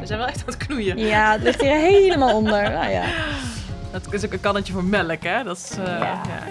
We zijn wel echt aan het knoeien. Ja, het ligt hier helemaal onder. Nou ja. Dat is ook een kannetje voor melk, hè? Dat is, uh, Ja. ja.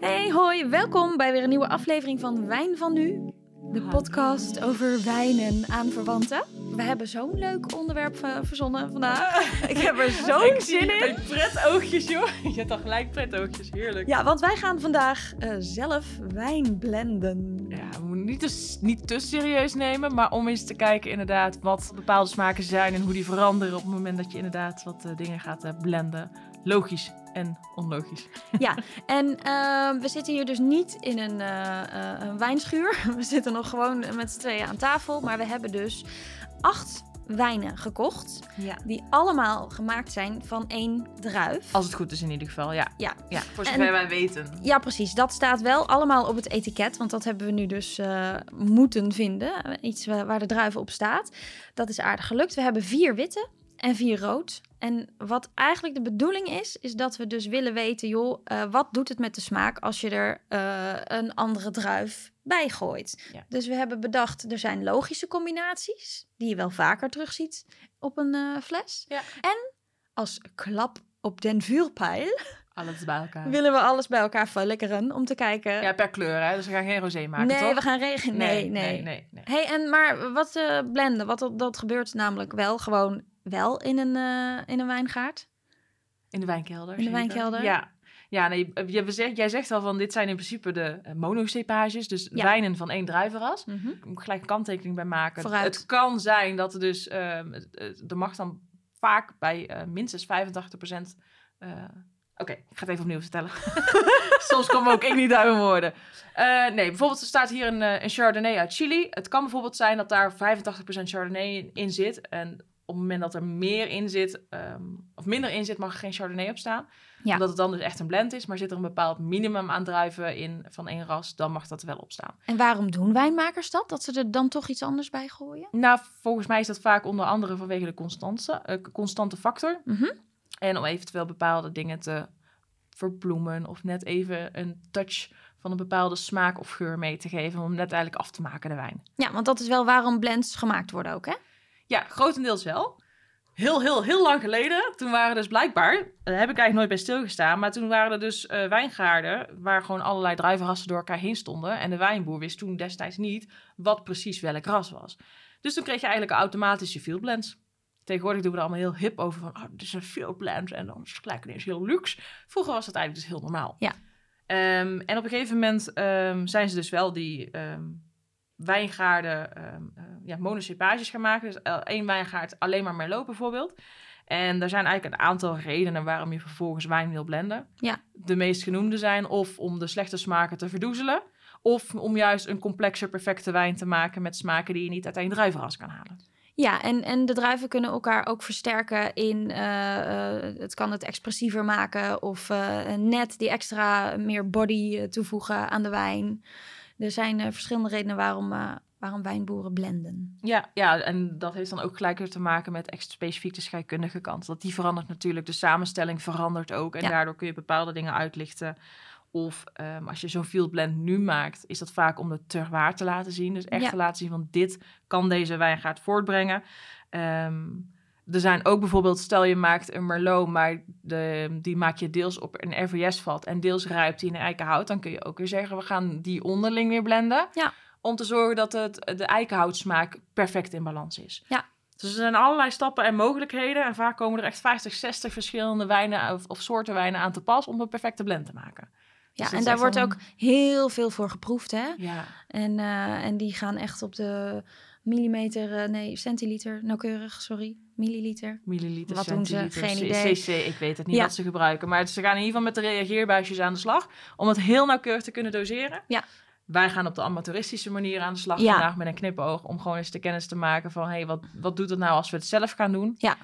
Hey, hoi, welkom bij weer een nieuwe aflevering van Wijn van Nu. De podcast over wijn en aanverwanten. We hebben zo'n leuk onderwerp eh, verzonnen vandaag. Ik heb er zo'n zin in. je pret oogjes, joh. Je hebt al gelijk pret oogjes. Heerlijk. Ja, want wij gaan vandaag eh, zelf wijn blenden. Ja, we moeten niet te, niet te serieus nemen, maar om eens te kijken inderdaad wat bepaalde smaken zijn en hoe die veranderen op het moment dat je inderdaad wat eh, dingen gaat blenden. Logisch en onlogisch. Ja, en we zitten hier dus niet in een, een wijnschuur. We zitten nog gewoon met z'n tweeën aan tafel. Maar we hebben dus acht wijnen gekocht. Ja. Die allemaal gemaakt zijn van één druif. Als het goed is in ieder geval, ja. Ja. ja voor En- zover wij weten. Ja, precies. Dat staat wel allemaal op het etiket. Want dat hebben we nu dus eh, moeten vinden. Iets wa- waar de druif op staat. Dat is aardig gelukt. We hebben vier witte en vier rood. En wat eigenlijk de bedoeling is, is dat we dus willen weten, joh, eh, wat doet het met de smaak als je er eh, een andere druif bij gooit? Ja. Dus we hebben bedacht, er zijn logische combinaties, die je wel vaker terugziet op een eh, fles. Ja. En als klap op den vuurpijl Alles bij elkaar. willen we alles bij elkaar verlekkeren om te kijken. Ja, per kleur, hè. Dus we gaan geen rosé maken, nee, toch? we gaan regen. Nee, nee. nee, nee, nee. Hey, en maar wat blenden? Wat dat, dat gebeurt namelijk wel gewoon wel in een, eh, in een wijngaard. In de wijnkelder. In de wijnkelder? Ja. Ja, nee, je, we zeg- jij zegt al van dit zijn in principe de eh, monocepages, dus Ja. wijnen van één druivenras. Ik moet gelijk een kanttekening bij maken. Vooruit. Het kan zijn dat er dus, het- er mag dan vaak bij eh, minstens 85% eh, Oké, ik ga het even opnieuw vertellen. Soms kom ook ik niet uit mijn woorden. Nee, bijvoorbeeld er staat hier een, een Chardonnay uit Chili. Het kan bijvoorbeeld zijn dat daar 85% Chardonnay in zit. En op het moment dat er meer in zit, ehm, of minder in zit, mag er geen Chardonnay op staan. Ja. Omdat het dan dus echt een blend is. Maar zit er een bepaald minimum aan druiven in van één ras, dan mag dat wel op staan. En waarom doen wijnmakers dat? Dat ze er dan toch iets anders bij gooien? Nou, volgens mij is dat vaak onder andere vanwege de constante, eh, constante factor. Mhm. En om eventueel bepaalde dingen te verbloemen of net even een touch van een bepaalde smaak of geur mee te geven. Om net eigenlijk af te maken de wijn. Ja, want dat is wel waarom blends gemaakt worden ook, hè? Ja, grotendeels wel. Heel, heel, heel lang geleden, toen waren dus blijkbaar, daar heb ik eigenlijk nooit bij stilgestaan, maar toen waren er dus eh, wijngaarden waar gewoon allerlei druivenrassen door elkaar heen stonden. En de wijnboer wist toen destijds niet wat precies welk ras was. Dus toen kreeg je eigenlijk automatische field blends. Tegenwoordig doen we er allemaal heel hip over van, oh, dit is een field blend en dan is het gelijk ineens heel luxe. Vroeger was dat eigenlijk dus heel normaal. Ja. Ehm, en op een gegeven moment ehm, zijn ze dus wel die ehm, wijngaarden ehm eh, ja, monocepages gaan maken. Dus eh, één wijngaard alleen maar Merlot bijvoorbeeld. En er zijn eigenlijk een aantal redenen waarom je vervolgens wijn wil blenden. Ja. De meest genoemde zijn of om de slechte smaken te verdoezelen... of om juist een complexer, perfecte wijn te maken... met smaken die je niet uit één druivenras kan halen. Ja, en, en de druiven kunnen elkaar ook versterken in... eh, het kan het expressiever maken of net die extra meer body toevoegen aan de wijn. Er zijn eh, verschillende redenen waarom, eh, waarom wijnboeren blenden. Ja, ja, en dat heeft dan ook gelijk weer te maken met echt specifiek de scheikundige kant. Dat die verandert natuurlijk, de samenstelling verandert ook. En Ja. daardoor kun je bepaalde dingen uitlichten. Of ehm, als je zo'n field blend nu maakt, is dat vaak om de terroir te laten zien. Dus echt Ja. te laten zien van dit kan deze wijngaard voortbrengen. Ehm, er zijn ook bijvoorbeeld, stel je maakt een Merlot, maar de, die maak je deels op een RVS-vat en deels rijpt die in eikenhout. Dan kun je ook weer zeggen, we gaan die onderling weer blenden. Ja. Om te zorgen dat het, de eikenhoutsmaak perfect in balans is. Ja. Dus er zijn allerlei stappen en mogelijkheden. En vaak komen er echt 50, 60 verschillende wijnen of, of soorten wijnen aan te pas om een perfecte blend te maken. Ja, Dus en daar wordt ook heel veel voor geproefd, hè? Ja, En, eh, en die gaan echt op de millimeter, eh, nee, centiliter, nauwkeurig, sorry, milliliter. milliliter, Wat doen ze? Geen idee. CC, ik weet het niet Ja. wat ze gebruiken. Maar ze gaan in ieder geval met de reageerbuisjes aan de slag. Om het heel nauwkeurig te kunnen doseren. Ja. Wij gaan op de amateuristische manier aan de slag Ja. vandaag met een knipoog. Om gewoon eens de kennis te maken van... Hey, wat, wat doet het nou als we het zelf gaan doen? Ja.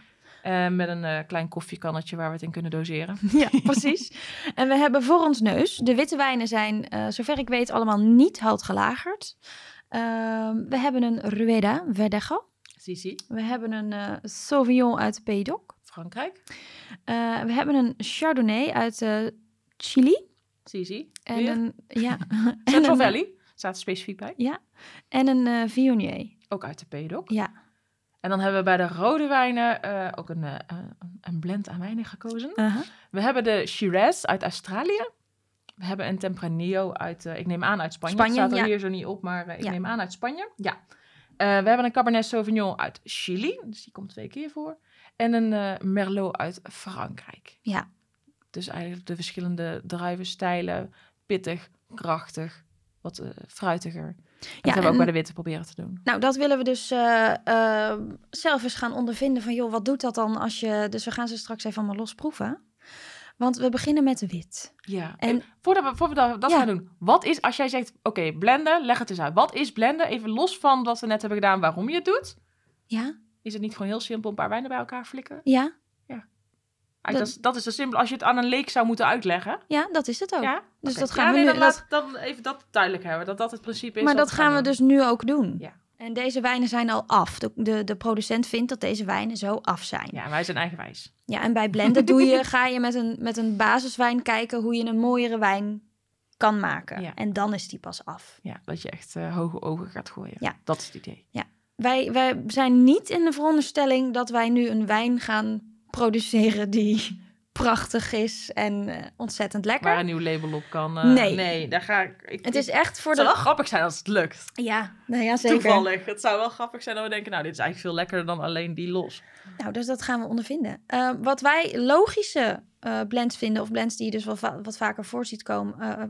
Eh, met een eh, klein koffiekannetje waar we het in kunnen doseren. Ja, precies. En we hebben voor ons neus, de witte wijnen zijn, zover ik weet, allemaal niet houtgelagerd. Ehm, we hebben een Rueda Verdejo. Sisi, We hebben een eh, Sauvignon uit Pays d'Oc. Frankrijk. Eh, we hebben een Chardonnay uit eh, Chili. zie. En Weer? een, ja. en Central Valley staat er specifiek bij. en een Viognier. Ook uit de Pedok. Ja. En dan hebben we bij de rode wijnen ook een, een blend aan wijnen gekozen. We hebben de Shiraz uit Australië. We hebben een Tempranillo uit, eh, ik neem aan uit Spanje. Spanje, staat er ja. hier zo niet op, maar eh, ik Ja. neem aan uit Spanje. Ja. Eh, we hebben een Cabernet Sauvignon uit Chili, dus die komt twee keer voor. En een Merlot uit Frankrijk. Ja. Dus eigenlijk de verschillende druivenstijlen, pittig, krachtig, wat fruitiger. Dat hebben we ook bij de witte proberen te doen. Nou, dat willen we dus zelf eens gaan ondervinden van, joh, wat doet dat dan als je... Dus we gaan ze straks even allemaal losproeven. Want we beginnen met wit. Ja, En- en voordat we, voordat we dat, dat Ja. gaan doen, wat is, als jij zegt, oké, blenden, leg het eens uit. Wat is blenden? Even los van wat we net hebben gedaan, waarom je het doet. Ja? Is het niet gewoon heel simpel een paar wijnen bij elkaar flikken? Ja? Eigenlijk, dat, is, dat is zo simpel als je het aan een leek zou moeten uitleggen. Ja, dat is het ook. Ja? Dus dat gaan Ja, we nu... Dan, dat- laat, dan even dat duidelijk hebben, dat dat het principe is. maar dat gaan we doen. dus nu ook doen. Ja. En deze wijnen zijn al af. De, de, de producent vindt dat deze wijnen zo af zijn. Ja, Ja, wij zijn eigenwijs. en bij blenden doe je, ga je met een, met een basiswijn kijken hoe je een mooiere wijn kan maken. Ja. En dan is die pas af. Ja, dat je echt eh, hoge ogen gaat gooien. Ja. Dat is het idee. Wij, wij zijn niet in de veronderstelling dat wij nu een wijn gaan produceren die prachtig is en eh, ontzettend lekker. Waar een nieuw label op kan. eh, Nee. Nee, daar ga ik... ik Het is ik- echt voor het zou de... wel grappig zijn als het lukt. Ja, nou ja, zeker. Toevallig. Het zou wel grappig zijn dat we denken, nou, dit is eigenlijk veel lekkerder dan alleen die los. Nou, dus dat gaan we ondervinden. Eh, wat wij logische eh, blends vinden, of blends die je dus wel va- wat vaker voor ziet komen, eh,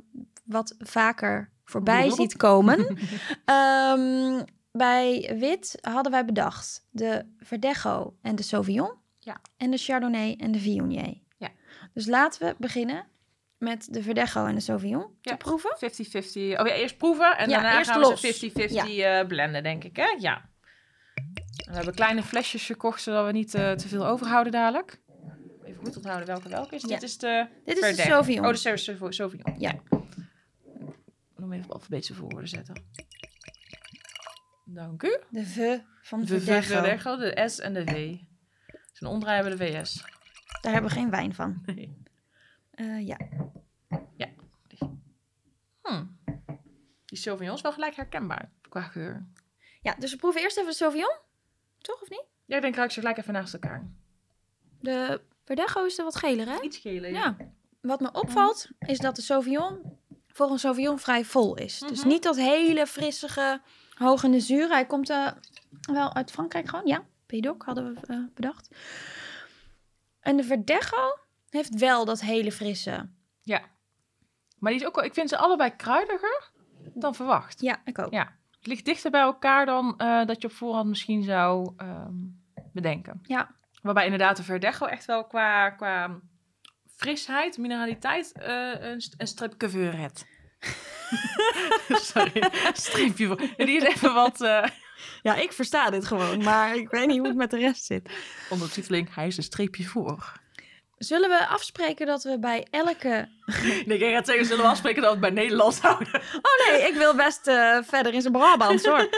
wat vaker voorbij ziet komen. Ehm, bij wit hadden wij bedacht de Verdecho en de Sauvignon. Ja. En de Chardonnay en de Viognier. Ja. Dus laten we beginnen met de Verdecho en de Sauvignon Ja. te proeven. 50-50. Oh ja, eerst proeven en Ja, daarna gaan los. we ze 50-50 eh, blenden, denk ik, hè? Ja. We hebben kleine flesjes gekocht, zodat we niet eh, te veel overhouden dadelijk. Even goed onthouden welke welke is. Ja. Dit is de... Dit is de. Sauvignon. Oh, de Sau- Sau- Sauvignon. Ja. Om even op alfabetische volgorde zetten. Dank u. De V van De Verdecho. Verdecho, de S en de V. Dus een omdraai hebben we de VS. Daar hebben we geen wijn van. Nee. Eh, ja. Hm. Die Sauvignon is wel gelijk herkenbaar qua geur. ja, dus we proeven eerst even de Sauvignon. Toch, of niet? Ja, ik denk ik ze gelijk even naast elkaar. De Verdecho is er wat geler, hè? Iets gelen, Ja. Wat me opvalt, is dat de Sauvignon voor een Sauvignon vrij vol is. Dus Mhm. niet dat hele frissige, hoog in de zuur. Hij komt eh, wel uit Frankrijk gewoon, ja. Pédoc hadden we eh, bedacht. En de Verdecho heeft wel dat hele frisse. Maar die is ook wel, ik vind ze allebei kruidiger dan verwacht. Ja, ik ook. Ja. Het ligt dichter bij elkaar dan eh, dat je op voorhand misschien zou ehm, bedenken. Ja. Waarbij inderdaad de Verdecho echt wel qua, qua frisheid, mineraliteit, eh, een, st- een streepje voor het. Sorry, streepje voor. Ja, die is even wat uh, Ja, ik versta dit gewoon, maar ik weet niet hoe het met de rest zit. ondertiteling. Hij is een streepje voor. Zullen we afspreken dat we bij elke... Nee, ik ga zeggen, zullen we afspreken dat we het bij Nederlands houden? Oh nee, ik wil best eh, verder in zijn Brabant, hoor.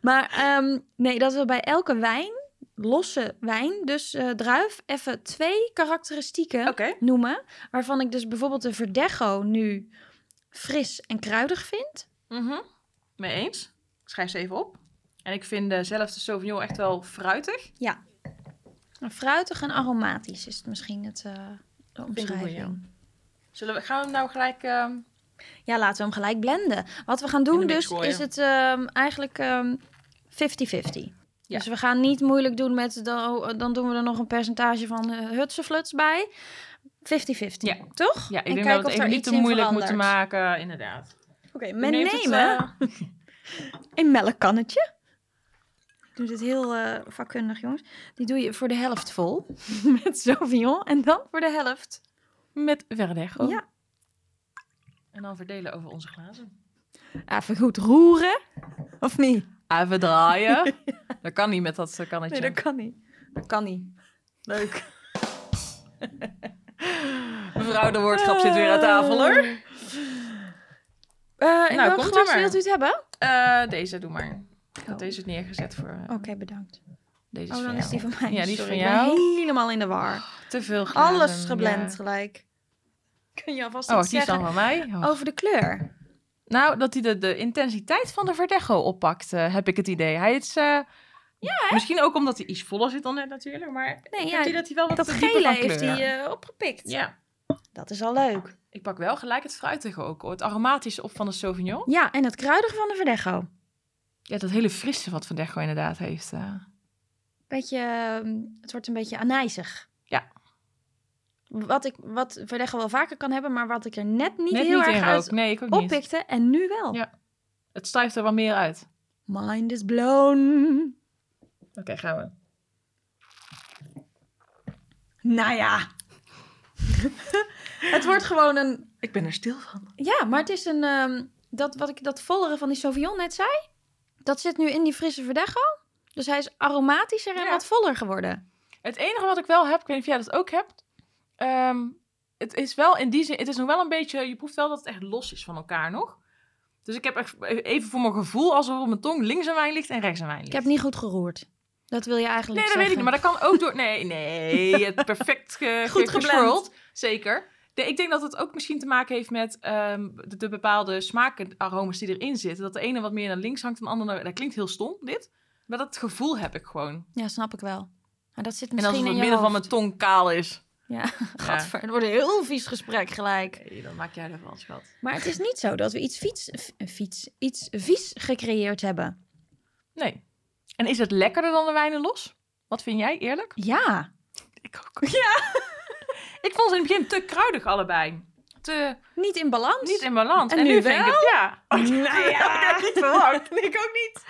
Maar ehm, nee, dat we bij elke wijn, losse wijn, dus eh, druif, even twee karakteristieken noemen. Waarvan ik dus bijvoorbeeld de Verdecho nu fris en kruidig vind. Mhm. Mee eens. Ik schrijf ze even op. En ik vind uh, zelf de Sauvignon echt wel fruitig. En Fruitig en aromatisch is het misschien het, eh, de een omschrijving. Zullen we, gaan we hem nou gelijk... ehm, Ja, laten we hem gelijk blenden. Wat we gaan de doen dus, gooien. is het ehm, eigenlijk ehm, 50-50. Ja. Dus we gaan niet moeilijk doen met, dan, dan doen we er nog een percentage van uh, hutsenfluts bij. 50-50, Ja. toch? ja, ik En denk dat we het even niet te moeilijk verandert. moeten maken, inderdaad. Oké, het, nemen eh, een melkkannetje. Ik doe dit heel eh, vakkundig, jongens. Die doe je voor de helft vol met Sauvignon en dan voor de helft. met Verdecho. Ja. En dan verdelen over onze glazen. Even goed roeren, of niet? Even draaien. dat kan niet met dat kannetje. Nee, dat kan niet. Dat kan niet. Leuk. Mevrouw de woordgrap zit weer aan tafel, hoor. Uh, Nou, welk komt-ie glas maar. wilt u het hebben? Eh, deze, doe maar. Ik Oh. had deze neergezet voor... eh, Oké, bedankt. Deze is Oh, dan jou. is die van mij. Ja, die is van ik ben jou. helemaal in de war. Te veel glazen. Alles geblend ja. gelijk. Kun je alvast Oh, iets die is dan zeggen van mij. Oh. over de kleur? Nou, dat hij de, de intensiteit van de Verdecho oppakt, eh, heb ik het idee. Hij is... eh, Misschien ook omdat hij iets voller zit dan net natuurlijk, maar Nee, ja, dat hij wel wat dat gele heeft hij opgepikt. Ja, Dat is al leuk. ik pak wel gelijk het fruitige ook, het aromatische op van de Sauvignon. Ja, en het kruidige van de Verdecho. Ja, dat hele frisse wat Verdecho inderdaad heeft. eh. Beetje, ehm, het wordt een beetje anijzig. Ja. Wat, ik, wat Verdecho wel vaker kan hebben, maar wat ik er net niet Net heel niet erg in uit. Nee, ik ook niet. oppikte. En nu wel. Ja. Het stijft er wel meer uit. Mind is blown. Oké, gaan we. Nou ja. het wordt gewoon een... Ik ben er stil van. Ja, maar het is een... ehm, dat, wat ik, dat vollere van die Sauvignon net zei, dat zit nu in die frisse Verdecho. Dus hij is aromatischer en Ja. wat voller geworden. Het enige wat ik wel heb, ik weet niet of jij dat ook hebt. ehm, het is wel in die zin, het is nog wel een beetje, je proeft wel dat het echt los is van elkaar nog. Dus ik heb echt even voor mijn gevoel alsof op mijn tong links een wijn ligt en rechts een wijn ligt. Ik heb niet goed geroerd. Dat wil je eigenlijk Nee, dat weet ik niet, maar dat kan ook door... Nee, nee, je hebt perfect ge, Goed ge-. Zeker. Ik denk dat het ook misschien te maken heeft met ehm, de, de bepaalde smaakaromas die erin zitten. Dat de ene wat meer naar links hangt en de andere... naar- Dat klinkt heel stom, dit. Maar dat gevoel heb ik gewoon. Ja, snap ik wel. Maar dat zit En als misschien het in het midden van mijn tong kaal is. Ja, gadver. Het wordt een heel vies gesprek gelijk. Nee, dan maak jij ervan, schat. Maar het is niet zo dat we iets fiets, iets vies gecreëerd hebben. Nee. En is het lekkerder dan de wijnen los? Wat vind jij, eerlijk? Ja. Ik ook. Ja. Ik vond ze in het begin te kruidig allebei. Te, Niet in balans. niet in balans. En En, nu nu vind ik het, ja. Nou ja. Ik had niet verwacht. Ik ook niet.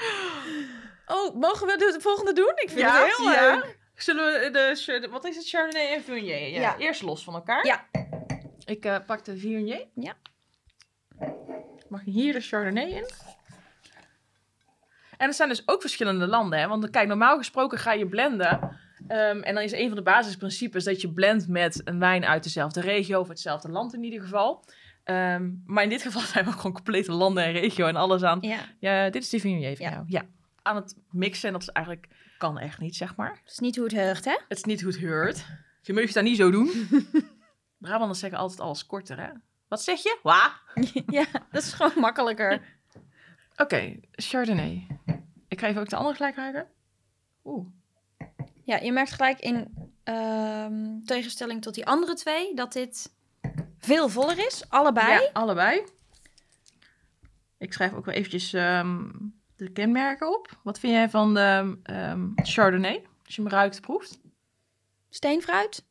Oh, mogen we de volgende doen? Ik vind Ja, het heel ja. leuk. Zullen we de, wat is het, Chardonnay en Viognier? Ja. Ja. Eerst los van elkaar. Ja. Ik eh, pak de Viognier. Ja. Mag hier de Chardonnay in? En er zijn dus ook verschillende landen, hè? Want kijk, normaal gesproken ga je blenden. Ehm, en dan is een van de basisprincipes dat je blendt met een wijn uit dezelfde regio of hetzelfde land in ieder geval. Ehm, maar in dit geval zijn we gewoon complete landen en regio en alles aan. Ja, Ja, dit is de Viognier van Ja. jou. Ja. Aan het mixen en dat is eigenlijk, kan echt niet, zeg maar. dat is niet hoe het heugt, hè? Het is niet hoe het hoort. Je mag het daar niet zo doen. Brabanders zeggen altijd alles korter, hè? Wat zeg je? Wa? ja, dat is gewoon makkelijker. Oké, Chardonnay. Ik ga even ook de andere gelijk ruiken. Oeh. Ja, je merkt gelijk in ehm, tegenstelling tot die andere twee dat dit veel voller is. Allebei. Ja, allebei. Ik schrijf ook wel eventjes ehm, de kenmerken op. Wat vind jij van de ehm, Chardonnay? Als je hem ruikt, proeft. Steenfruit,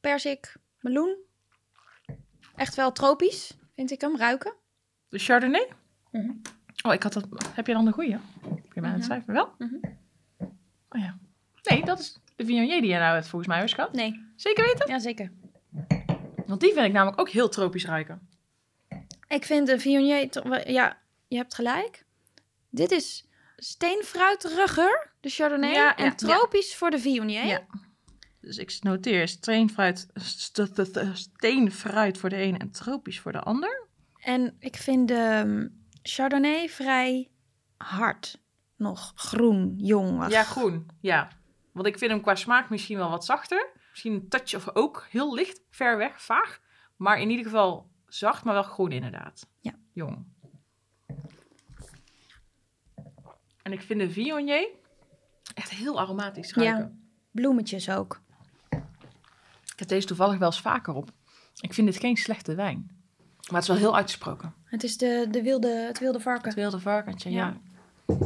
persik, meloen. Echt wel tropisch, vind ik hem, ruiken. De Chardonnay? Mhm. Oh, ik had dat... Heb je dan de goeie? Heb je mij aan het schrijven? Wel? Mhm. Oh ja. Nee, dat is de Viognier die jij nou hebt volgens mij, hoor, schat. Nee, Zeker weten? ja zeker. Want die vind ik namelijk ook heel tropisch ruiken. Ik vind de Viognier, ja, je hebt gelijk. Dit is steenfruiteriger, de Chardonnay. Ja, en ja, tropisch voor de Viognier. Ja. Dus ik noteer steenfruit, st- st- st- steenfruit voor de ene en tropisch voor de ander. En ik vind de um, Chardonnay vrij hard. Nog groen, jong. Ja, groen. Ja. Want ik vind hem qua smaak misschien wel wat zachter. Misschien een touch of ook heel licht, ver weg, vaag. Maar in ieder geval zacht, maar wel groen inderdaad. Ja. Jong. En ik vind de Viognier echt heel aromatisch ruiken. Bloemetjes ook. Ik heb deze toevallig wel eens vaker op. Ik vind dit geen slechte wijn. Maar het is wel heel uitgesproken. Het is de, de wilde, het wilde varken. Het wilde varkentje, ja. Ja.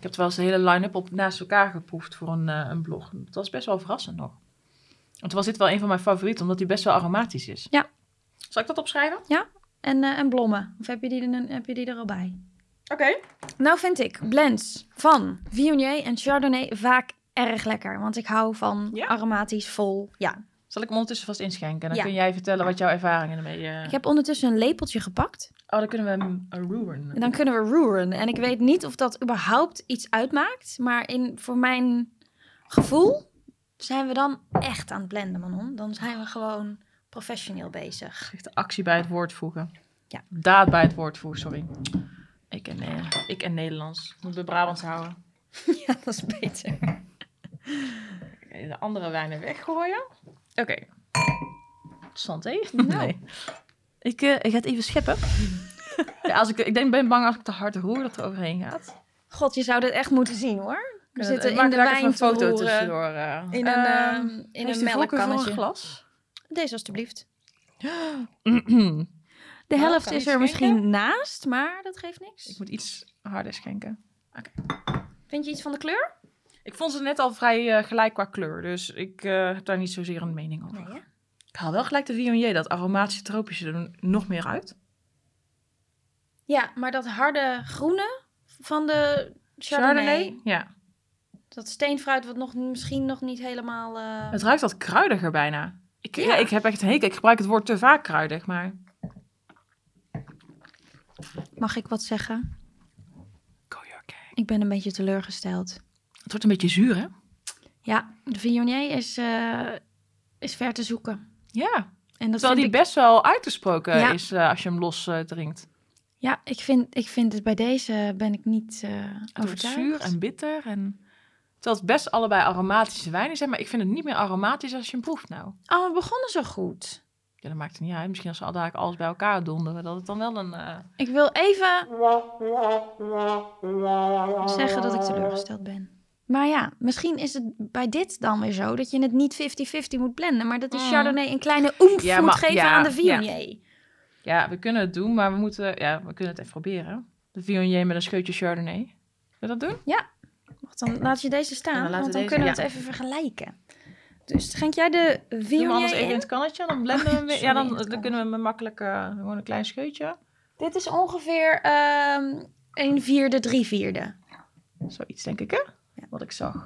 Ik heb het wel eens de hele line-up op naast elkaar geproefd voor een, eh, een blog. Het was best wel verrassend nog. Want was dit wel een van mijn favorieten, omdat hij best wel aromatisch is. Ja. Zal ik dat opschrijven? En, eh, en blommen. Of heb je, die er, heb je die er al bij? Oké. Nou vind ik blends van Viognier en Chardonnay vaak erg lekker. Want ik hou van Ja? aromatisch, vol. Ja. Zal ik hem ondertussen vast inschenken? Dan Ja. kun jij vertellen wat jouw ervaringen ermee... eh Ik heb ondertussen een lepeltje gepakt. Oh, dan kunnen we hem uh, ruwen. En dan kunnen we roeren. En ik weet niet of dat überhaupt iets uitmaakt. Maar in, voor mijn gevoel zijn we dan echt aan het blenden, Manon. Dan zijn we gewoon professioneel bezig. Echt de actie bij het woord voegen. Ja. Daad bij het woord voegen, sorry. Ik en, eh, ik en Nederlands. Moet bij Brabants houden. Ja, dat is beter. De andere wijnen weggooien. Oké. Santé? Nou. Nee. Ik, eh, ik ga het even scheppen. ja, als ik, ik denk, ben bang als ik te hard roer dat er overheen gaat. God, je zou dit echt moeten zien hoor. We zitten Maak in de wijn een te foto tussendoor. eh. In een, ehm, in een melkkannetje. glas? Deze alstublieft. ik De Oh, helft is er misschien naast, maar dat geeft niks. moet iets harder schenken. Vind je iets van de kleur? Ik vond ze net al vrij eh, gelijk qua kleur. Dus ik eh, heb daar niet zozeer een mening over. Nee? Ik haal wel gelijk de Viognier, dat aromatische tropische, er nog meer uit. Ja, maar dat harde groene van de Chardonnay. Ja. Dat steenfruit wat nog, misschien nog niet helemaal... eh, Het ruikt wat kruidiger bijna. Ik, Ja. ja. ik heb echt een hekel. Ik gebruik het woord te vaak kruidig, maar... Mag ik wat zeggen? Go your gang. Ik ben een beetje teleurgesteld. Het wordt een beetje zuur, hè? Ja, de Viognier is, eh, is ver te zoeken. Ja. En dat Terwijl die ik, best wel uitgesproken Ja. is eh, als je hem los eh, drinkt. ja, ik vind, ik vind het bij deze ben ik niet overtuigd. zuur en bitter. En... Terwijl het best allebei aromatische wijnen zijn. Maar ik vind het niet meer aromatisch als je hem proeft nou. Oh, we begonnen zo goed. Ja, dat maakt het niet uit. Misschien als ze al dadelijk alles bij elkaar donderen. Dat het dan wel een... Ik wil even zeggen dat ik teleurgesteld ben. Maar ja, misschien is het bij dit dan weer zo dat je het niet 50-50 moet blenden, maar dat de Mm. Chardonnay een kleine oemf Ja, moet geven ja, aan de ja. Viognier. Ja, we kunnen het doen. Maar we moeten... Ja, we kunnen het even proberen. De Viognier met een scheutje Chardonnay. Wil je dat doen? Wacht, dan laat je deze Ja, staan, dan want dan deze- kunnen we ja. het even vergelijken. Dus schenk jij de Viognier anders even in het kannetje. Dan blenden we hem weer. Ja, dan, dan kunnen we hem makkelijk... eh, gewoon een klein scheutje. Dit is ongeveer ehm een vierde, drie vierde. Zoiets, denk ik, hè? Ja. Wat ik zag.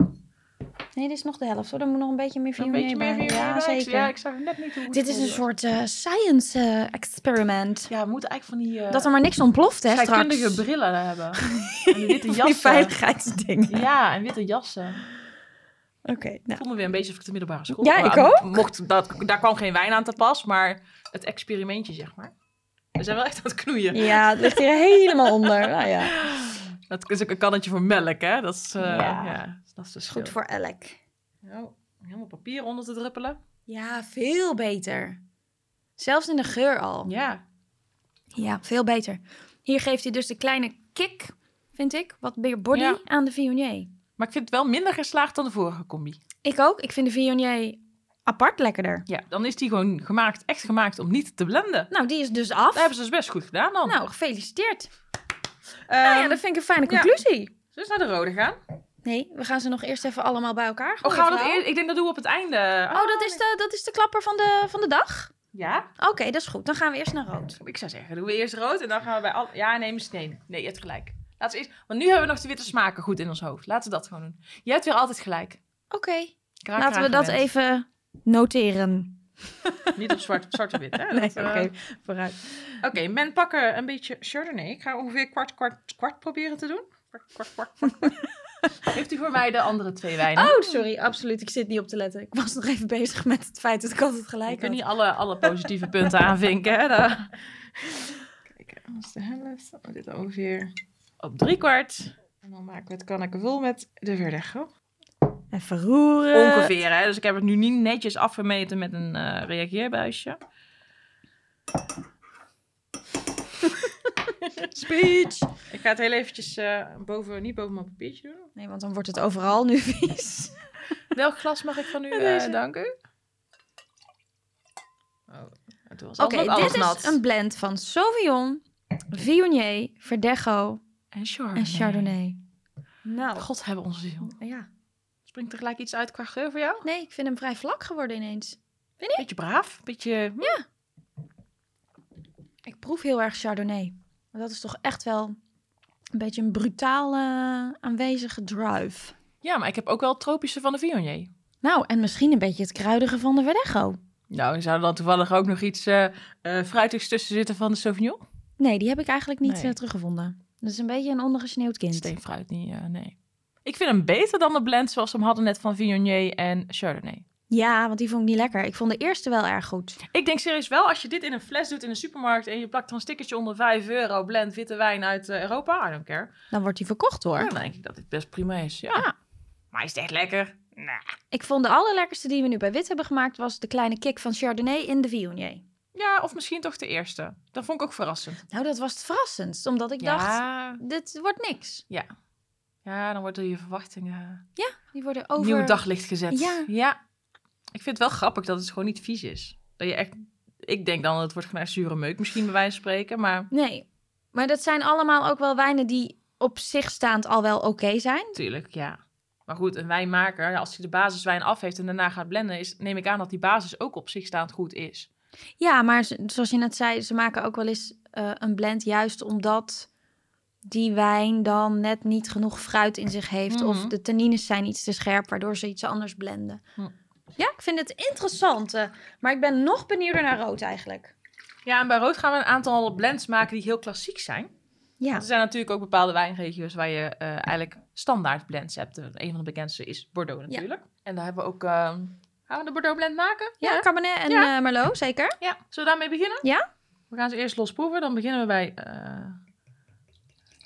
Nee, dit is nog de helft hoor. Er moet nog een beetje meer Een Viognier beetje meer Ja. Ik- zeker. Ja, ik zag net niet hoe Dit is een soort eh, science eh, experiment. Ja, we moeten eigenlijk van die... eh Dat er maar niks ontploft, hè, straks. scheikundige brillen hebben. en witte Van die jassen. veiligheidsdingen. Ja, en witte jassen. Oké, Ik nou. voel me weer een beetje of ik de middelbare school Ja, ik ook. Mocht dat, daar kwam geen wijn aan te pas, maar het experimentje, zeg maar. We zijn wel echt aan het knoeien. Ja, het ligt hier helemaal onder. Nou ja, Dat is ook een kannetje voor melk, hè? Dat is, eh, Ja. ja. dat is dus goed voor elk. Oh, helemaal papier onder te druppelen. Ja, veel beter. Zelfs in de geur al. Ja. Ja, veel beter. Hier geeft hij dus de kleine kick, vind ik, wat meer body Ja. aan de Viognier. Maar ik vind het wel minder geslaagd dan de vorige combi. Ik ook. Ik vind de Viognier apart lekkerder. Ja, dan is die gewoon gemaakt, echt gemaakt om niet te blenden. Nou, die is dus af. Dat hebben ze dus best goed gedaan dan. Nou, gefeliciteerd. Ehm, nou ja, dat vind ik een fijne ja. conclusie. Zullen we eens naar de rode gaan? Nee, we gaan ze nog eerst even allemaal bij elkaar Oh, gooien, gaan we dat eerst? Ik denk dat doen we op het einde. Oh, dat is, de, dat is de klapper van de, van de dag? Ja? Oké, dat is goed. Dan gaan we eerst naar rood. Ik zou zeggen, doen we eerst rood en dan gaan we bij al... Ja, nee, misschien nee. Nee, je hebt gelijk. Laten we eerst... Want nu hebben we nog de witte smaken goed in ons hoofd. Laten we dat gewoon doen. Je hebt weer altijd gelijk. Oké, laten we dat even noteren. Niet op zwart, zwart wit, hè? Nee, oké, eh, vooruit. Oké, men pakken een beetje Chardonnay. Ik ga ongeveer kwart, kwart, kwart proberen te doen. Kwart, kwart, kwart, kwart. Heeft u voor mij de andere twee wijnen? Oh, sorry, absoluut. Ik zit niet op te letten. Ik was nog even bezig met het feit dat ik altijd Ik gelijk kan had. niet alle, alle positieve punten aanvinken. Hè? Daar. Kijk, dat is de helft. Dan dit ongeveer op drie kwart. En dan maken we het kanneke vol met de Verdecho. Even roeren. Ongeveer, hè? Dus ik heb het nu niet netjes afgemeten met een eh, reageerbuisje. Speech. Ik ga het heel eventjes eh, boven, niet boven mijn papiertje doen. Nee, want dan wordt het overal nu vies. Welk glas mag ik van u deze. eh danken? Oh, het was Oké, dit nat. is een blend van Sauvignon, Viognier, Verdecho En Chardonnay. en Chardonnay. Nou, God hebben onze ziel. ja. Springt er gelijk iets uit qua geur voor jou? Nee, ik vind hem vrij vlak geworden ineens. Beetje braaf, beetje... Ja. Ik proef heel erg Chardonnay. Maar dat is toch echt wel een beetje een brutaal eh, aanwezige drive. Ja, maar ik heb ook wel het tropische van de Viognier. Nou, en misschien een beetje het kruidige van de Verdecho. Nou, zou er dan toevallig ook nog iets eh eh, fruitigs tussen zitten van de Sauvignon? Nee, die heb ik eigenlijk niet Nee. eh, teruggevonden. Dat is een beetje een ondergesneeuwd kind. Steenfruit niet, nee. Ik vind hem beter dan de blend zoals we hem hadden net van Viognier en Chardonnay. Ja, want die vond ik niet lekker. Ik vond de eerste wel erg goed. Ik denk serieus wel, als je dit in een fles doet in een supermarkt en je plakt er een stickertje onder 5 euro, blend witte wijn uit eh, Europa, I don't care. Dan wordt die verkocht hoor. Dan denk ik dat dit best prima is. Ja. Ja. Maar is het echt lekker? Nah. Ik vond de allerlekkerste die we nu bij wit hebben gemaakt... was de kleine kick van Chardonnay in de Viognier. Ja, of misschien toch de eerste. Dat vond ik ook verrassend. Nou, dat was het verrassendst, omdat ik dacht, ja, dit wordt niks. ja, dan worden je verwachtingen Die worden over... nieuw daglicht gezet. Ja. ja. Ik vind het wel grappig dat het gewoon niet vies is. Dat je echt... Ik denk dan, het wordt gewoon echt zure meuk misschien bij wijze van spreken. Maar Nee, maar dat zijn allemaal ook wel wijnen die op zich staand al wel oké zijn. natuurlijk, ja. Maar goed, een wijnmaker, ja, als hij de basiswijn af heeft en daarna gaat blenden... Is, neem ik aan dat die basis ook op zich staand goed is. Ja, maar zoals je net zei, ze maken ook wel eens eh, een blend juist omdat die wijn dan net niet genoeg fruit in zich heeft. Of Mhm. de tannines zijn iets te scherp, waardoor ze iets anders blenden. Ja, ik vind het interessant. eh, maar ik ben nog benieuwder naar rood eigenlijk. Ja, en bij rood gaan we een aantal blends maken die heel klassiek zijn. Ja, Want er zijn natuurlijk ook bepaalde wijnregio's waar je eh, eigenlijk standaard blends hebt. Eh, Een van de bekendste is Bordeaux natuurlijk. En daar hebben we ook... eh, gaan we de Bordeaux blend maken? ja, Cabernet en Ja. Merlot, zeker. Ja, zullen we daarmee beginnen? Ja. We gaan ze eerst losproeven. Dan beginnen we bij...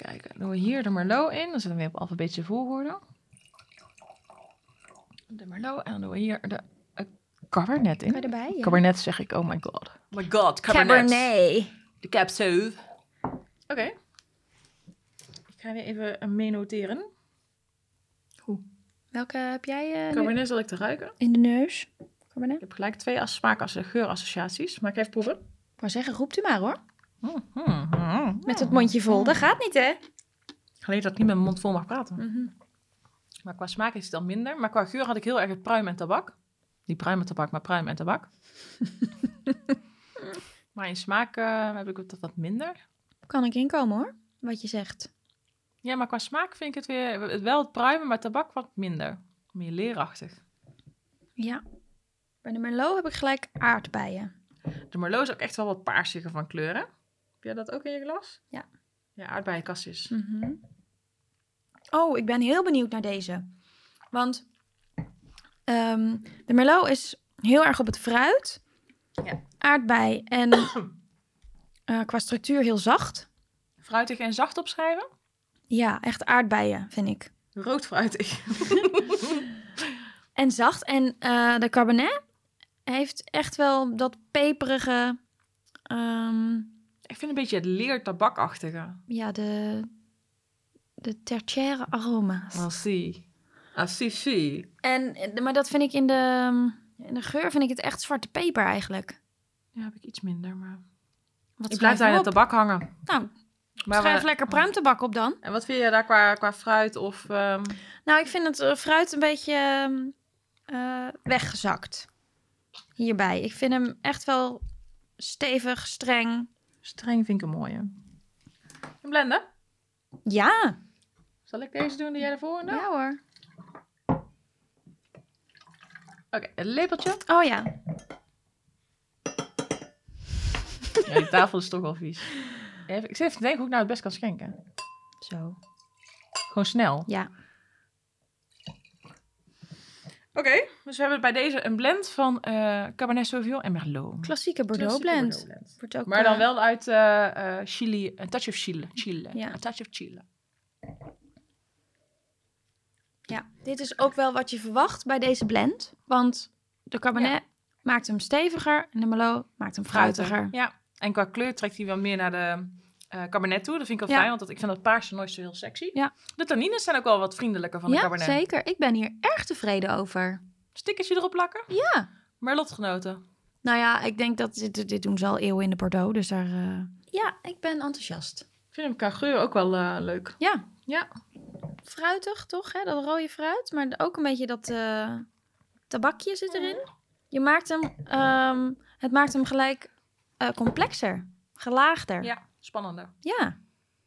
kijken, doen we hier de Merlot in. Dan zetten we weer op alfabetische volgorde. De Merlot. En dan doen we hier de Cabernet in. erbij? Ja. Cabernet zeg ik, oh my god. Oh my god, Cabernet. Cabernet. De Cab Sauv. Oké. Ik ga weer even eh, meenoteren. Welke heb jij eh, nu Cabernet zal ik te ruiken. in de neus? Cabernet? Ik heb gelijk twee as smaak geurassociaties. Maar ik even proeven. Ik wou zeggen, roept u maar hoor. Met het mondje vol. Dat gaat niet, hè? Geleerd dat ik niet met mijn mond vol mag praten. Mhm. Maar qua smaak is het dan minder. Maar qua geur had ik heel erg het pruim en tabak. Niet pruim en tabak, maar pruim en tabak. maar in smaak eh, heb ik het wat minder. Kan ik inkomen hoor, wat je zegt. Ja, maar qua smaak vind ik het weer wel het pruimen, maar tabak wat minder. Meer leerachtig. Ja. Bij de Merlot heb ik gelijk aardbeien. De Merlot is ook echt wel wat paarsiger van kleuren. Heb jij dat ook in je glas? Ja. Ja, aardbeienkassies. Mhm. Oh, ik ben heel benieuwd naar deze. Want ehm, de Merlot is heel erg op het fruit. Ja. Aardbei en eh, qua structuur heel zacht. Fruitig en zacht opschrijven. Ja, echt aardbeien vind ik. Rood fruitig. En zacht. En eh, de Cabernet heeft echt wel dat peperige... ehm, ik vind een beetje het leertabakachtige. ja, de, de tertiaire aroma's. Ah, si. Ah, si. En, eh, maar dat vind ik in de, in de geur vind ik het echt zwarte peper eigenlijk. Ja, heb ik iets minder, maar... Wat Ik blijf daar in het tabak hangen. Nou, Maar schrijf we- lekker pruimtabak op dan. En wat vind je daar qua, qua fruit of... ehm, Nou, ik vind het eh, fruit een beetje ehm, eh, weggezakt. Hierbij. Ik vind hem echt wel stevig, streng. Streng vind ik een mooie. Een blender? Ja, Zal ik deze doen die jij ervoor doet? ja hoor. Oké, een lepeltje. Oh ja. Ja, die tafel is toch wel vies. Even, ik zit even te denken hoe ik nou het best kan schenken. Zo. Gewoon snel. Ja. Oké, dus we hebben bij deze een blend van eh Cabernet Sauvignon en Merlot. Klassieke Bordeaux Klassieke blend. Bordeaux blend. Ook, Maar dan eh, wel uit eh, eh, Chili, een touch of Chile. Chile. Ja. Een touch of Chile. Ja, dit is ook wel wat je verwacht bij deze blend. Want de Cabernet maakt hem steviger en de Merlot maakt hem fruitiger. Ja, en qua kleur trekt hij wel meer naar de eh Cabernet toe. Dat vind ik wel Ja. fijn, want dat, ik vind dat paarse nooit zo heel sexy. Ja. De tannines zijn ook wel wat vriendelijker van de Ja, Cabernet. zeker. Ik ben hier erg tevreden over. Stickertje erop plakken. Ja. Merlotgenoten. Nou ja, ik denk dat dit, dit doen ze al eeuwen in de Bordeaux. Dus daar... eh, Ja, ik ben enthousiast. Ik vind hem qua geur ook wel eh, leuk. Ja. Ja. Fruitig, toch? Hè? Dat rode fruit. Maar ook een beetje dat eh, tabakje zit erin. Je maakt hem... ehm, het maakt hem gelijk eh, complexer. Gelaagder. Ja, spannender. Ja.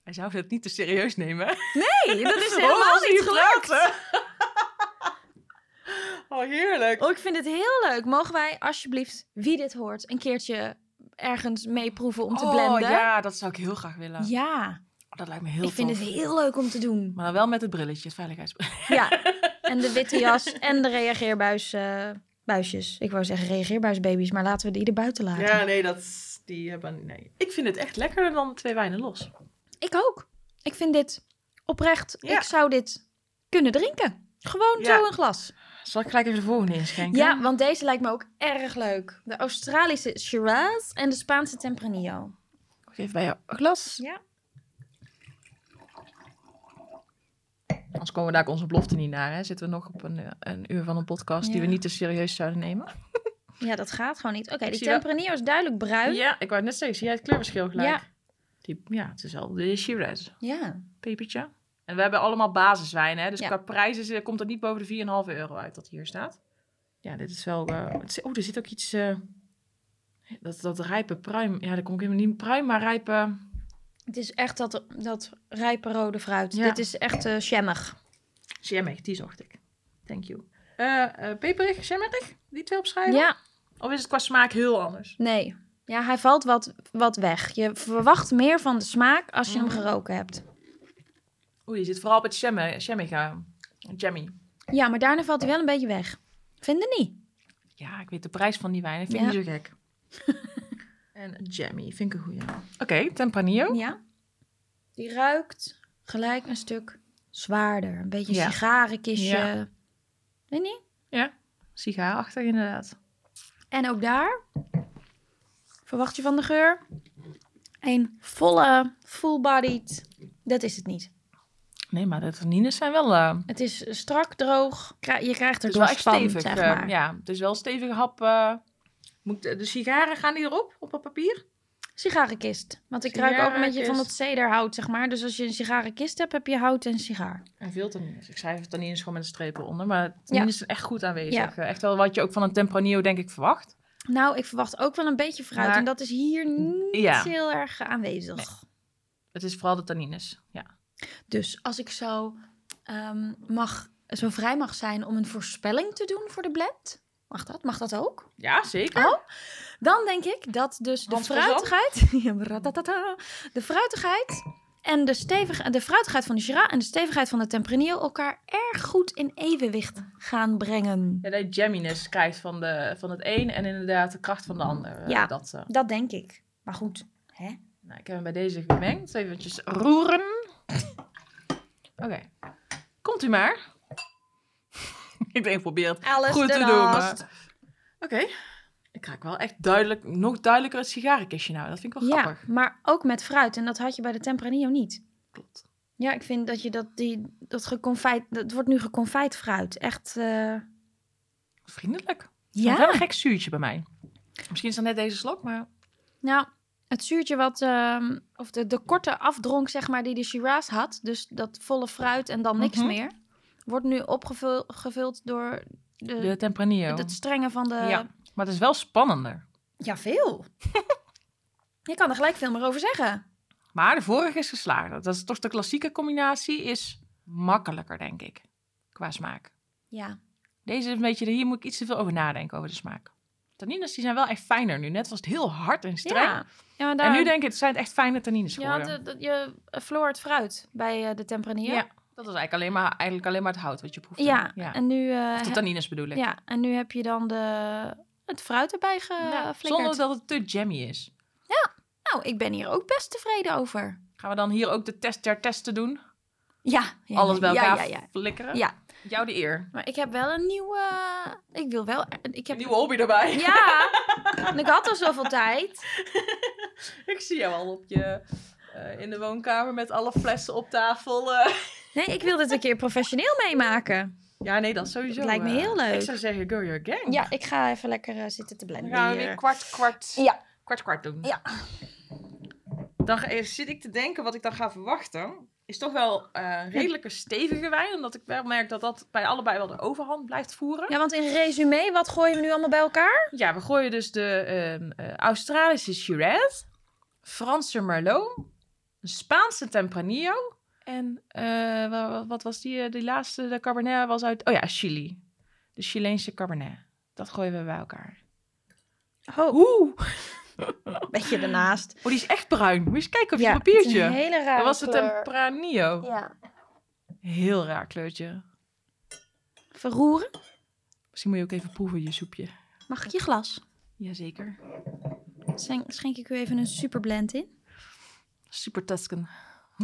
Hij zou het niet te serieus nemen. Nee, dat is helemaal niet gelukt. oh, heerlijk. Oh, ik vind het heel leuk. Mogen wij alsjeblieft, wie dit hoort, een keertje ergens meeproeven om te oh, blenden? ja, dat zou ik heel graag willen. Ja, Oh, dat lijkt me heel ik vind het heel leuk om te doen. Maar dan wel met het brilletje, het veiligheidsbrilletje. Ja, en de witte jas en de reageerbuis, eh, buisjes. Ik wou zeggen reageerbuisbaby's, maar laten we die er buiten laten. Ja, nee, dat, die hebben... Nee. Ik vind het echt lekkerder dan twee wijnen los. Ik ook. Ik vind dit oprecht. Ja. Ik zou dit kunnen drinken. Gewoon Ja. zo een glas. Zal ik gelijk even de volgende inschenken? Ja, want deze lijkt me ook erg leuk. De Australische Shiraz en de Spaanse Tempranillo. Even bij jou een glas. Ja. Anders komen we daar onze belofte niet naar. Hè? Zitten we nog op een, eh, een uur van een podcast die we niet te serieus zouden nemen. Ja, dat gaat gewoon niet. Oké, die wel- Tempranillo is duidelijk bruin. Ja, ik wou net zeggen, zie jij het kleurverschil gelijk? Ja. Die, ja, het is wel de Shiraz. Ja. Pepertje. En we hebben allemaal basiswijnen, hè? dus Ja. qua prijzen komt het niet boven de 4,5 euro uit dat hier staat. Ja, dit is wel... eh, is- oh, er zit ook iets... eh, dat, dat rijpe pruim... Ja, daar kom ik helemaal niet... Pruim, maar rijpe... Het is echt dat, dat rijpe rode fruit. Ja. Dit is echt eh shammig. Jammig, die zocht ik. Thank you. Eh eh peperig, jammerig? Die twee opschrijven? Ja, Of is het qua smaak heel anders? nee. Ja, hij valt wat, wat weg. Je verwacht meer van de smaak als je hem Mhm. geroken hebt. Oeh, je zit vooral op het jammy, jammy. Ja, maar daarna valt hij wel een beetje weg. Vind je niet? Ja, ik weet de prijs van die wijn. Ik vind Ja. die zo gek. en jammy, vind ik een goeie. Oké, Tempranillo. Ja. Die ruikt gelijk een stuk zwaarder. Een beetje Ja. sigarenkistje. Ja. Weet je niet? Sigaarachtig inderdaad. En ook daar verwacht je van de geur een volle, full-bodied. Dat is het niet. Nee, maar de tannines zijn wel... eh, Het is strak, droog. Je krijgt er wel echt dorst van, stevig. zeg eh, ja, het is wel een stevige hap. eh. moet, de sigaren gaan die erop, op het papier? Sigarenkist. Want ik ruik ook een beetje van dat cederhout, zeg maar. Dus als je een sigarenkist hebt, heb je hout en sigaar. En veel tannines. Ik schrijf tannines gewoon met een streep eronder. Maar tannines zijn echt goed aanwezig. Ja. Eh, Echt wel wat je ook van een Tempranillo denk ik verwacht. Nou, ik verwacht ook wel een beetje fruit. Maar- En dat is hier niet Ja. heel erg aanwezig. Het is vooral de tannines. Ja. Dus als ik zo, ehm, mag, zo vrij mag zijn om een voorspelling te doen voor de blend. Mag dat? Mag dat ook? Ja, zeker. Oh, dan denk ik dat dus de fruitigheid... De fruitigheid en de, stevig, de fruitigheid van de Shiraz en de stevigheid van de Tempranillo elkaar erg goed in evenwicht gaan brengen. Ja, dat je jamminess krijgt van, de, van het een en inderdaad de kracht van de ander. Ja. Dat, eh, Dat denk ik. Maar goed, hè? nou, ik heb hem bij deze gemengd. Even roeren. Oké. Komt u maar. ik denk, probeer het Alles goed te doen. Oké. Ik raak wel echt duidelijk, nog duidelijker het sigarenkistje nou. Dat vind ik wel Ja, grappig. maar ook met fruit. En dat had je bij de Tempranillo niet. Klopt. Ja, ik vind dat je dat, die, dat geconfijt... Dat wordt nu geconfijt fruit. Echt, eh, Vriendelijk. Ja. Ja. Wel een gek zuurtje bij mij. Misschien is dat net deze slok, maar... Nou, het zuurtje wat... ehm, of de, de korte afdronk, zeg maar, die de Shiraz had. Dus dat volle fruit en dan niks Mhm. meer. Wordt nu opgevuld gevuld door de, De Tempranillo. het strenge van de... Ja. Maar het is wel spannender. Ja, veel. je kan er gelijk veel meer over zeggen. Maar de vorige is geslaagd. Dat is toch de klassieke combinatie is makkelijker, denk ik. Qua smaak. Ja. Deze is een beetje, hier moet ik iets te veel over nadenken, over de smaak. Tannines die zijn wel echt fijner nu. Net was het heel hard en streng. Ja. ja maar daar, En nu denk ik, het zijn echt fijne tannines had, geworden. eh, dat- je verloor het fruit bij eh, de Tempranillo. Ja, dat was eigenlijk alleen, maar, eigenlijk alleen maar het hout wat je proefde. Ja, ja. en nu... Of de tannines bedoel ik. ja, en nu heb je dan de, het fruit erbij Ja, geflikkerd. zonder dat het te jammy is. Nou, ik ben hier ook best tevreden over. Gaan we dan hier ook de test der testen doen? Ja. ja Alles bij ja, elkaar Ja, ja, flikkeren? ja. Jou de eer. Maar ik heb wel een nieuwe... Ik wil wel... Ik Een heb... nieuwe hobby erbij. Ja, en ik had al zoveel tijd. Ik zie jou al op je, eh, in de woonkamer met alle flessen op tafel. eh. Nee, ik wil dit een keer professioneel meemaken. Ja, nee, dat sowieso. Het lijkt me eh, heel leuk. Ik zou zeggen, go your gang. Ja, ik ga even lekker eh, zitten te Dan blenden gaan we weer kwart, kwart, Ja. kwart, kwart doen. Ja. Dan eh, zit ik te denken wat ik dan ga verwachten. Is toch wel een redelijke stevige wijn. Omdat ik wel merk dat dat bij allebei wel de overhand blijft voeren. Ja, want in resume, wat gooien we nu allemaal bij elkaar? Ja, we gooien dus de ehm, eh, Australische Shiraz, Franse Merlot, Spaanse Tempranillo en eh, wa- wa- wat was die, eh, die laatste, de Cabernet was uit, oh ja, Chili. De Chileense Cabernet. Dat gooien we bij elkaar. Oh, Oeh, beetje ernaast. oh, die is echt bruin. Moet je eens kijken op je Ja, papiertje. het is een hele rare Dat was de kleur. Tempranillo. Ja. Heel raar kleurtje. Verroeren. Misschien moet je ook even proeven, je soepje. Mag ik je glas? Jazeker. Schenk, schenk ik u even een superblend in? Super Tuscan.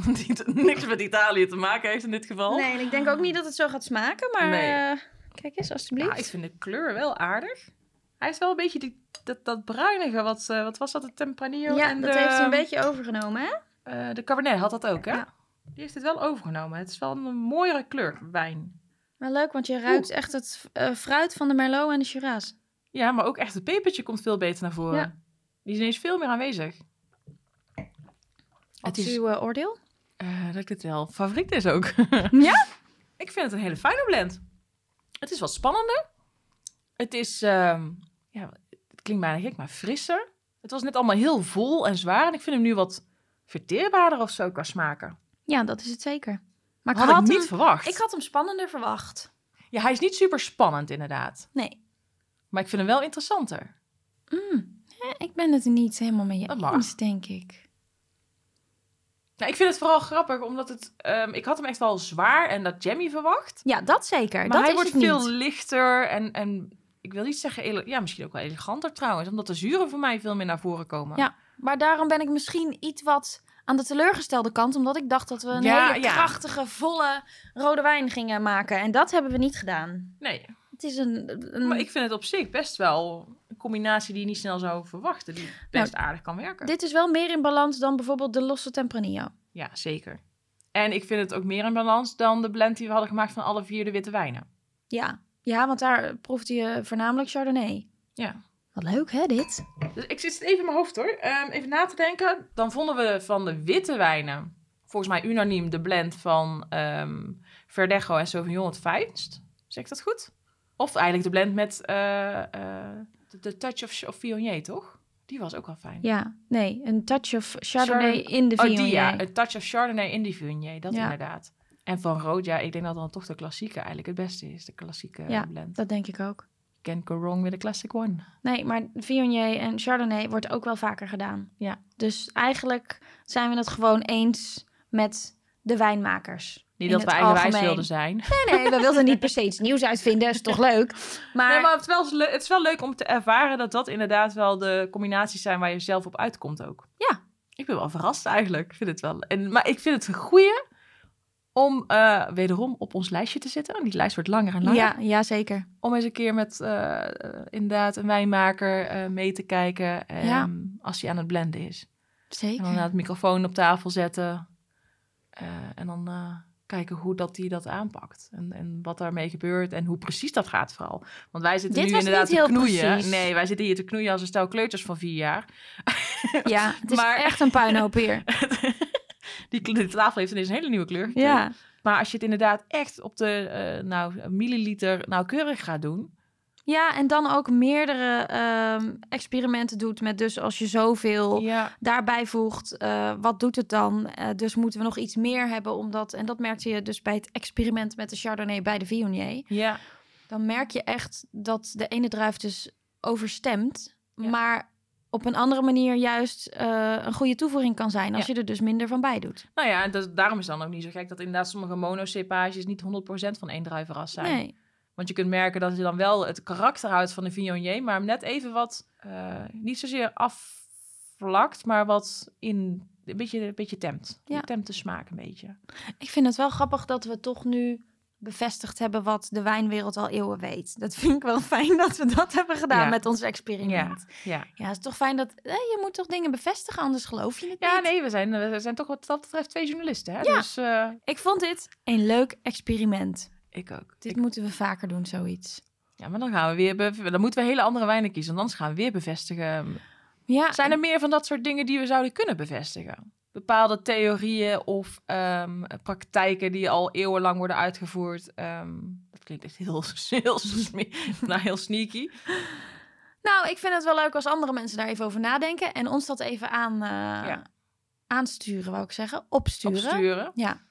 Die niks met Italië te maken heeft in dit geval. Nee, en ik denk ook niet dat het zo gaat smaken, maar... Nee. eh, Kijk eens, alstublieft. Ja, ik vind de kleur wel aardig. Hij heeft wel een beetje die, dat, dat bruinige, wat, eh, wat was dat, de Tempranillo? ja, en dat de, heeft hij een beetje overgenomen, hè? eh, de Cabernet had dat ook, hè? Ja. Die heeft het wel overgenomen. Het is wel een mooiere kleur, wijn. Maar leuk, want je ruikt echt het fruit van de Merlot en de Shiraz. Ja, maar ook echt het pepertje komt veel beter naar voren. Ja. Die is ineens veel meer aanwezig. Wat Het is is uw oordeel? Eh, dat ik het wel favoriet is ook. Ja? Ik vind het een hele fijne blend. Het is wat spannender. Het is, ehm, ja, het klinkt bijna gek, maar frisser. Het was net allemaal heel vol en zwaar. En ik vind hem nu wat verteerbaarder of zo qua smaken. Ja, dat is het zeker. Maar ik had, had, ik niet hem, verwacht. ik had hem spannender verwacht. Ja, hij is niet super spannend inderdaad. Nee. Maar ik vind hem wel interessanter. Mm. Ja, ik ben het niet helemaal mee eens, denk ik. Nou, ik vind het vooral grappig, omdat het... ehm, ik had hem echt wel zwaar en dat jammy verwacht. Ja, dat zeker. Maar dat hij is wordt veel niet. lichter en, en ik wil niet zeggen... Ja, misschien ook wel eleganter trouwens. Omdat de zuren voor mij veel meer naar voren komen. Ja. Maar daarom ben ik misschien iets wat aan de teleurgestelde kant. Omdat ik dacht dat we een Ja, hele ja. krachtige, volle rode wijn gingen maken. En dat hebben we niet gedaan. Nee, Het is een... een- maar ik vind het op zich best wel een combinatie die je niet snel zou verwachten. Die best aardig kan werken. Dit is wel meer in balans dan bijvoorbeeld de losse Tempranillo. Ja, zeker. En ik vind het ook meer in balans dan de blend die we hadden gemaakt van alle vier de witte wijnen. Ja. Ja, want daar proefde je voornamelijk Chardonnay. Ja. Wat leuk, hè, dit? Dus ik zit even in mijn hoofd hoor. Ehm, even na te denken. Dan vonden we van de witte wijnen, volgens mij unaniem, de blend van Verdecho en Sauvignon het fijnst. Zeg ik dat goed? Of eigenlijk de blend met eh, eh, de, de touch of, of Viognier, toch? Die was ook wel fijn. Ja, nee, een touch of Chardonnay Chard- in de oh, Viognier. die ja. Een touch of Chardonnay in die Viognier, dat Ja. inderdaad. En van rood, ja, ik denk dat dan toch de klassieke eigenlijk het beste is. De klassieke Ja. blend. Dat denk ik ook. Can't go wrong with a classic one. Nee, maar Viognier en Chardonnay wordt ook wel vaker gedaan. Ja. Dus eigenlijk zijn we het gewoon eens met de wijnmakers. Niet dat we eigenwijs algemeen. wilden zijn. Nee, nee, we wilden niet per se iets nieuws uitvinden. is toch leuk? Maar, Nee, maar het, is wel, le- het is wel leuk om te ervaren dat dat inderdaad wel de combinaties zijn waar je zelf op uitkomt ook. Ja. Ik ben wel verrast eigenlijk. Ik vind het wel. En, maar ik vind het een goeie om eh, wederom op ons lijstje te zetten. Die lijst wordt langer en langer. ja, ja, zeker. Om eens een keer met eh, eh, inderdaad een wijnmaker eh, mee te kijken. ehm, Ja. Als hij aan het blenden is. En dan Zeker. het microfoon op tafel zetten. Eh, en dan eh, kijken hoe dat hij dat aanpakt. En, en wat daarmee gebeurt. En hoe precies dat gaat vooral. Want wij zitten Dit nu inderdaad te knoeien. precies. Nee, wij zitten hier te knoeien als een stel kleuters van vier jaar. Ja, het is Maar- echt een puinhoop hier. die, die tafel heeft ineens een hele nieuwe kleur gekregen. Ja, Maar als je het inderdaad echt op de eh, nou, milliliter nauwkeurig gaat doen. Ja en dan ook meerdere ehm, experimenten doet met dus als je zoveel Ja, daarbij voegt, eh, wat doet het dan? Eh, dus moeten we nog iets meer hebben omdat, en dat merkte je dus bij het experiment met de Chardonnay bij de Viognier. ja, Dan merk je echt dat de ene druif dus overstemt, Ja. maar op een andere manier juist eh, een goede toevoeging kan zijn als Ja. je er dus minder van bij doet. nou ja, en dat, daarom is dan ook niet zo gek dat inderdaad sommige monocepages niet 100% van één druivenras zijn. Nee, Want je kunt merken dat je dan wel het karakter houdt van de Viognier, maar hem net even wat, eh, niet zozeer afvlakt, maar wat in, een beetje, een beetje temt. Ja. Temt de smaak een beetje. ik vind het wel grappig dat we toch nu bevestigd hebben wat de wijnwereld al eeuwen weet. Dat vind ik wel fijn dat we dat hebben gedaan Ja. met ons experiment. Ja. Ja, het is toch fijn dat eh, je moet toch dingen bevestigen, anders geloof je het Ja, niet. nee, we zijn, we zijn toch wat dat betreft twee journalisten. Hè? Ja. Dus eh, Ik vond dit een leuk experiment. Ik ook. Dit Ik- moeten we vaker doen, zoiets. ja, maar dan gaan we weer, bev- dan moeten we hele andere wijnen kiezen, want anders gaan we weer bevestigen. Ja, Zijn er meer van dat soort dingen die we zouden kunnen bevestigen? Bepaalde theorieën of ehm, praktijken die al eeuwenlang worden uitgevoerd. Ehm, dat klinkt echt heel, heel, nou, heel sneaky. Nou, ik vind het wel leuk als andere mensen daar even over nadenken en ons dat even aan, eh, Ja. aansturen, wou ik zeggen. Opsturen. Opsturen. Ja.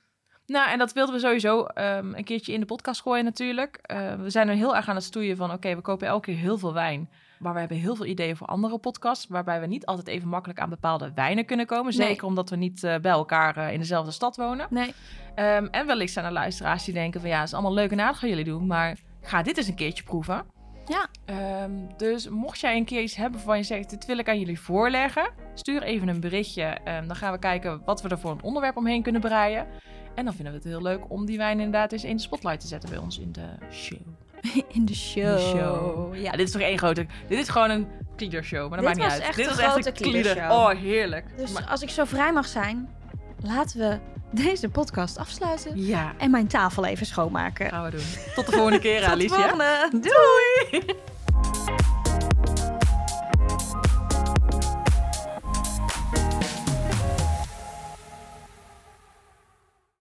Nou, en dat wilden we sowieso ehm, een keertje in de podcast gooien natuurlijk. Eh, we zijn er heel erg aan het stoeien van... oké, we kopen elke keer heel veel wijn. Maar we hebben heel veel ideeën voor andere podcasts... waarbij we niet altijd even makkelijk aan bepaalde wijnen kunnen komen. Nee. Zeker omdat we niet eh, bij elkaar eh, in dezelfde stad wonen. Nee, Ehm, en wellicht zijn er luisteraars die denken van... ja, het is allemaal leuk en aardig wat jullie doen... maar ga dit eens een keertje proeven. Ja. Ehm, dus mocht jij een keer iets hebben waarvan je zegt... dit wil ik aan jullie voorleggen... stuur even een berichtje. Ehm, dan gaan we kijken wat we er voor een onderwerp omheen kunnen breien. En dan vinden we het heel leuk om die wijn inderdaad eens in de spotlight te zetten bij ons in de show. in de show. Ja. Ja, dit is toch één grote... Dit is gewoon een kliedershow, maar dat Dit maakt niet was uit. dit grote echt een klieder. Oh, heerlijk. Dus Maar- als ik zo vrij mag zijn, laten we deze podcast afsluiten. ja, En mijn tafel even schoonmaken. gaan we doen. Tot de volgende keer, Tot de Alicia. Doei!